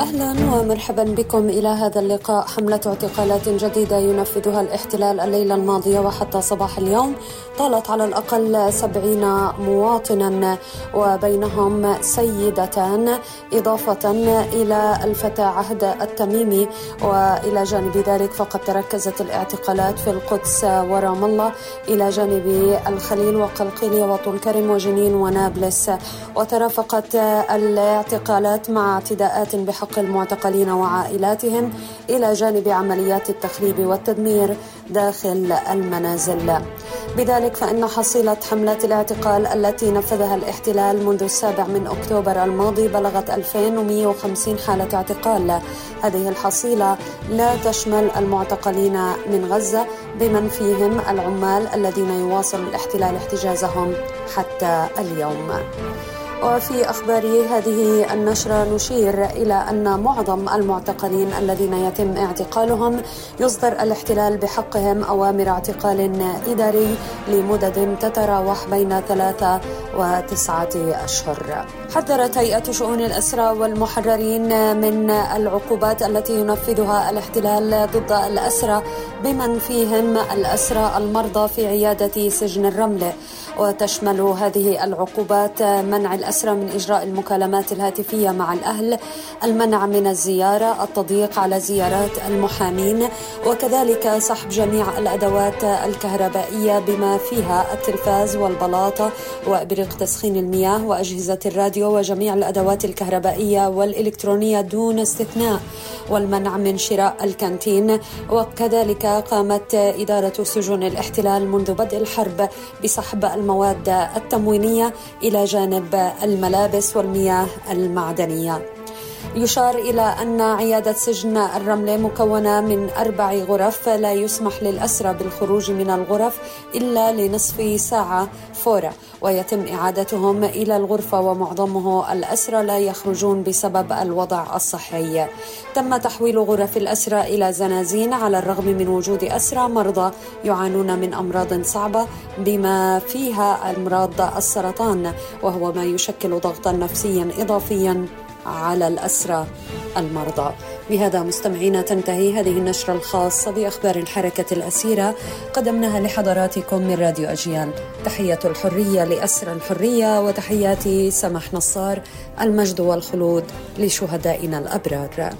أهلا ومرحبا بكم إلى هذا اللقاء. حملة اعتقالات جديدة ينفذها الاحتلال الليلة الماضية وحتى صباح اليوم. طالت على الأقل سبعين مواطنا وبينهم سيدتان. إضافة إلى الفتى عهد التميمي وإلى جانب ذلك فقد تركزت الاعتقالات في القدس ورام الله. إلى جانب الخليل وقلقيلية وطول كرم وجنين ونابلس. وترافقت الاعتقالات مع اعتداءات بحق حق المعتقلين وعائلاتهم إلى جانب عمليات التخريب والتدمير داخل المنازل. بذلك فإن حصيلة حملات الاعتقال التي نفذها الاحتلال منذ السابع من أكتوبر الماضي بلغت 2150 حالة اعتقال هذه الحصيلة لا تشمل المعتقلين من غزة بمن فيهم العمال الذين يواصل الاحتلال احتجازهم حتى اليوم وفي أخبار هذه النشرة نشير إلى أن معظم المعتقلين الذين يتم اعتقالهم يصدر الاحتلال بحقهم أوامر اعتقال إداري لمدد تتراوح بين ثلاثة وتسعة أشهر. حذرت هيئة شؤون الأسرى والمحررين من العقوبات التي ينفذها الاحتلال ضد الأسرى بمن فيهم الأسرى المرضى في عيادة سجن الرمل. وتشمل هذه العقوبات منع الأسرى من إجراء المكالمات الهاتفية مع الأهل المنع من الزيارة التضييق على زيارات المحامين وكذلك سحب جميع الأدوات الكهربائية بما فيها التلفاز والبلاطة وإبريق تسخين المياه وأجهزة الراديو وجميع الأدوات الكهربائية والإلكترونية دون استثناء والمنع من شراء الكانتين. وكذلك قامت إدارة سجون الاحتلال منذ بدء الحرب بسحب المواد التموينية إلى جانب الملابس والمياه المعدنية. يشار إلى أن عيادة سجن الرملة مكونة من أربع غرف لا يسمح للأسرى بالخروج من الغرف إلا لنصف ساعة فورا ويتم إعادتهم إلى الغرفة ومعظمه الأسرى لا يخرجون بسبب الوضع الصحي. تم تحويل غرف الأسرى إلى زنازين على الرغم من وجود أسرى مرضى يعانون من أمراض صعبة بما فيها أمراض السرطان وهو ما يشكل ضغطا نفسيا إضافيا. على الأسرى المرضى. بهذا مستمعينا تنتهي هذه النشرة الخاصة بأخبار الحركة الأسيرة. قدمناها لحضراتكم من راديو أجيال تحية الحرية لأسرى الحرية وتحياتي سمح نصار المجد والخلود لشهدائنا الأبرار.